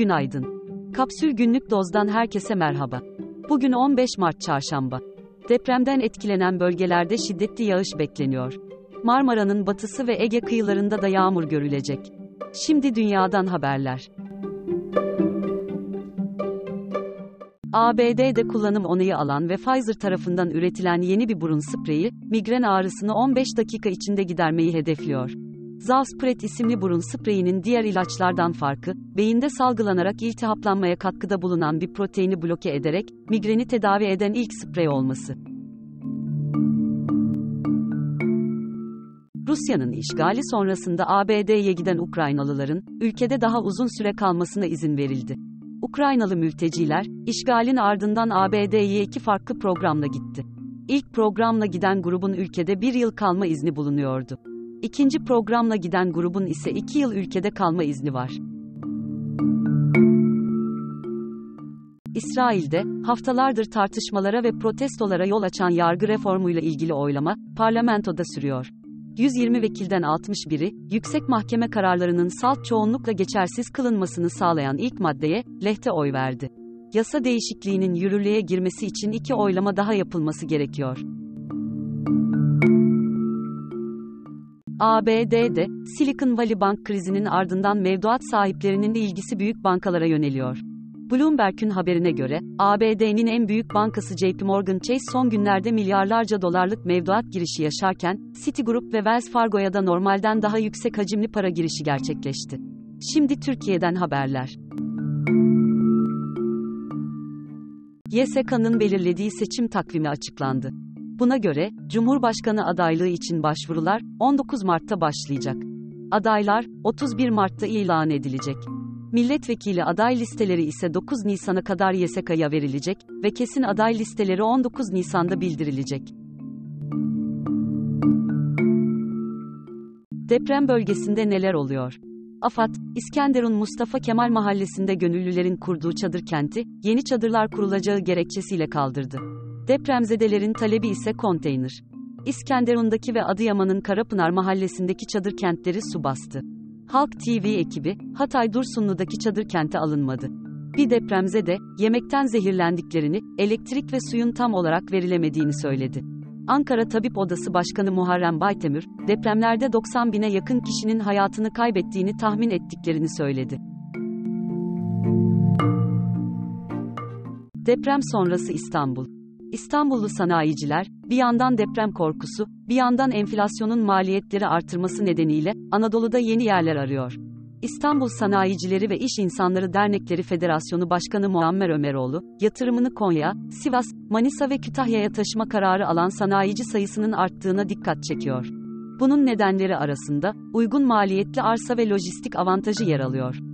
Günaydın. Kapsül Günlük Doz'dan herkese merhaba. Bugün 15 Mart Çarşamba. Depremden etkilenen bölgelerde şiddetli yağış bekleniyor. Marmara'nın batısı ve Ege kıyılarında da yağmur görülecek. Şimdi dünyadan haberler. ABD'de kullanım onayı alan ve Pfizer tarafından üretilen yeni bir burun spreyi, migren ağrısını 15 dakika içinde gidermeyi hedefliyor. Zavspret isimli burun spreyinin diğer ilaçlardan farkı, beyinde salgılanarak iltihaplanmaya katkıda bulunan bir proteini bloke ederek, migreni tedavi eden ilk sprey olması. Rusya'nın işgali sonrasında ABD'ye giden Ukraynalıların, ülkede daha uzun süre kalmasına izin verildi. Ukraynalı mülteciler, işgalin ardından ABD'ye iki farklı programla gitti. İlk programla giden grubun ülkede bir yıl kalma izni bulunuyordu. İkinci programla giden grubun ise iki yıl ülkede kalma izni var. İsrail'de, haftalardır tartışmalara ve protestolara yol açan yargı reformuyla ilgili oylama, parlamentoda sürüyor. 120 vekilden 61'i, yüksek mahkeme kararlarının salt çoğunlukla geçersiz kılınmasını sağlayan ilk maddeye, lehte oy verdi. Yasa değişikliğinin yürürlüğe girmesi için iki oylama daha yapılması gerekiyor. ABD'de, Silicon Valley Bank krizinin ardından mevduat sahiplerinin de ilgisi büyük bankalara yöneliyor. Bloomberg'ün haberine göre, ABD'nin en büyük bankası JP Morgan Chase son günlerde milyarlarca dolarlık mevduat girişi yaşarken, Citigroup ve Wells Fargo'ya da normalden daha yüksek hacimli para girişi gerçekleşti. Şimdi Türkiye'den haberler. YSK'nın belirlediği seçim takvimi açıklandı. Buna göre, Cumhurbaşkanı adaylığı için başvurular 19 Mart'ta başlayacak. Adaylar 31 Mart'ta ilan edilecek. Milletvekili aday listeleri ise 9 Nisan'a kadar YSK'ya verilecek ve kesin aday listeleri 19 Nisan'da bildirilecek. Deprem bölgesinde neler oluyor? AFAD, İskenderun Mustafa Kemal Mahallesi'nde gönüllülerin kurduğu çadır kenti, yeni çadırlar kurulacağı gerekçesiyle kaldırdı. Depremzedelerin talebi ise konteyner. İskenderun'daki ve Adıyaman'ın Karapınar mahallesindeki çadır kentleri su bastı. Halk TV ekibi, Hatay Dursunlu'daki çadır kente alınmadı. Bir depremze de, yemekten zehirlendiklerini, elektrik ve suyun tam olarak verilemediğini söyledi. Ankara Tabip Odası Başkanı Muharrem Baytemür, depremlerde 90 bine yakın kişinin hayatını kaybettiğini tahmin ettiklerini söyledi. Deprem sonrası İstanbul İstanbullu sanayiciler, bir yandan deprem korkusu, bir yandan enflasyonun maliyetleri artırması nedeniyle, Anadolu'da yeni yerler arıyor. İstanbul Sanayicileri ve İş İnsanları Dernekleri Federasyonu Başkanı Muammer Ömeroğlu, yatırımını Konya, Sivas, Manisa ve Kütahya'ya taşıma kararı alan sanayici sayısının arttığına dikkat çekiyor. Bunun nedenleri arasında, uygun maliyetli arsa ve lojistik avantajı yer alıyor.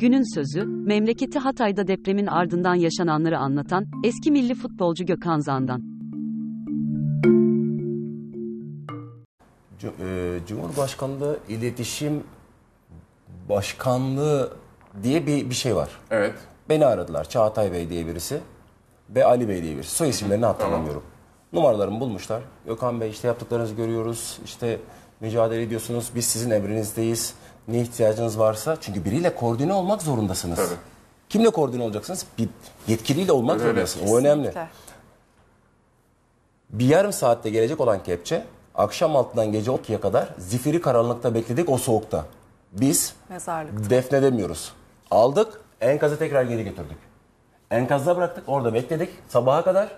Günün sözü, memleketi Hatay'da depremin ardından yaşananları anlatan, eski milli futbolcu Gökhan Zan'dan. e, Cumhurbaşkanlığı İletişim Başkanlığı diye bir, bir şey var. Evet. Beni aradılar. Çağatay Bey diye birisi ve Ali Bey diye birisi. Soy isimlerini hatırlamıyorum. Numaralarımı bulmuşlar. Gökhan Bey işte yaptıklarınızı görüyoruz. İşte mücadele ediyorsunuz. Biz sizin emrinizdeyiz. Ne ihtiyacınız varsa. Çünkü biriyle koordine olmak zorundasınız. Tabii. Kimle koordine olacaksınız? Bir yetkiliyle olmak Öyle. zorundasınız. O önemli. Bir yarım saatte gelecek olan kepçe akşam altından gece 12'ye kadar zifiri karanlıkta bekledik o soğukta. Biz Mezarlık. defnedemiyoruz. Aldık enkazı tekrar geri getirdik. Enkazda bıraktık orada bekledik sabaha kadar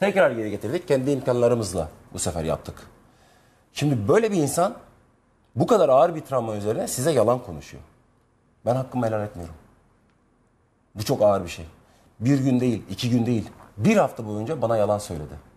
tekrar geri getirdik. Kendi imkanlarımızla bu sefer yaptık. Şimdi böyle bir insan bu kadar ağır bir travma üzerine size yalan konuşuyor. Ben hakkımı helal etmiyorum. Bu çok ağır bir şey. Bir gün değil, iki gün değil, bir hafta boyunca bana yalan söyledi.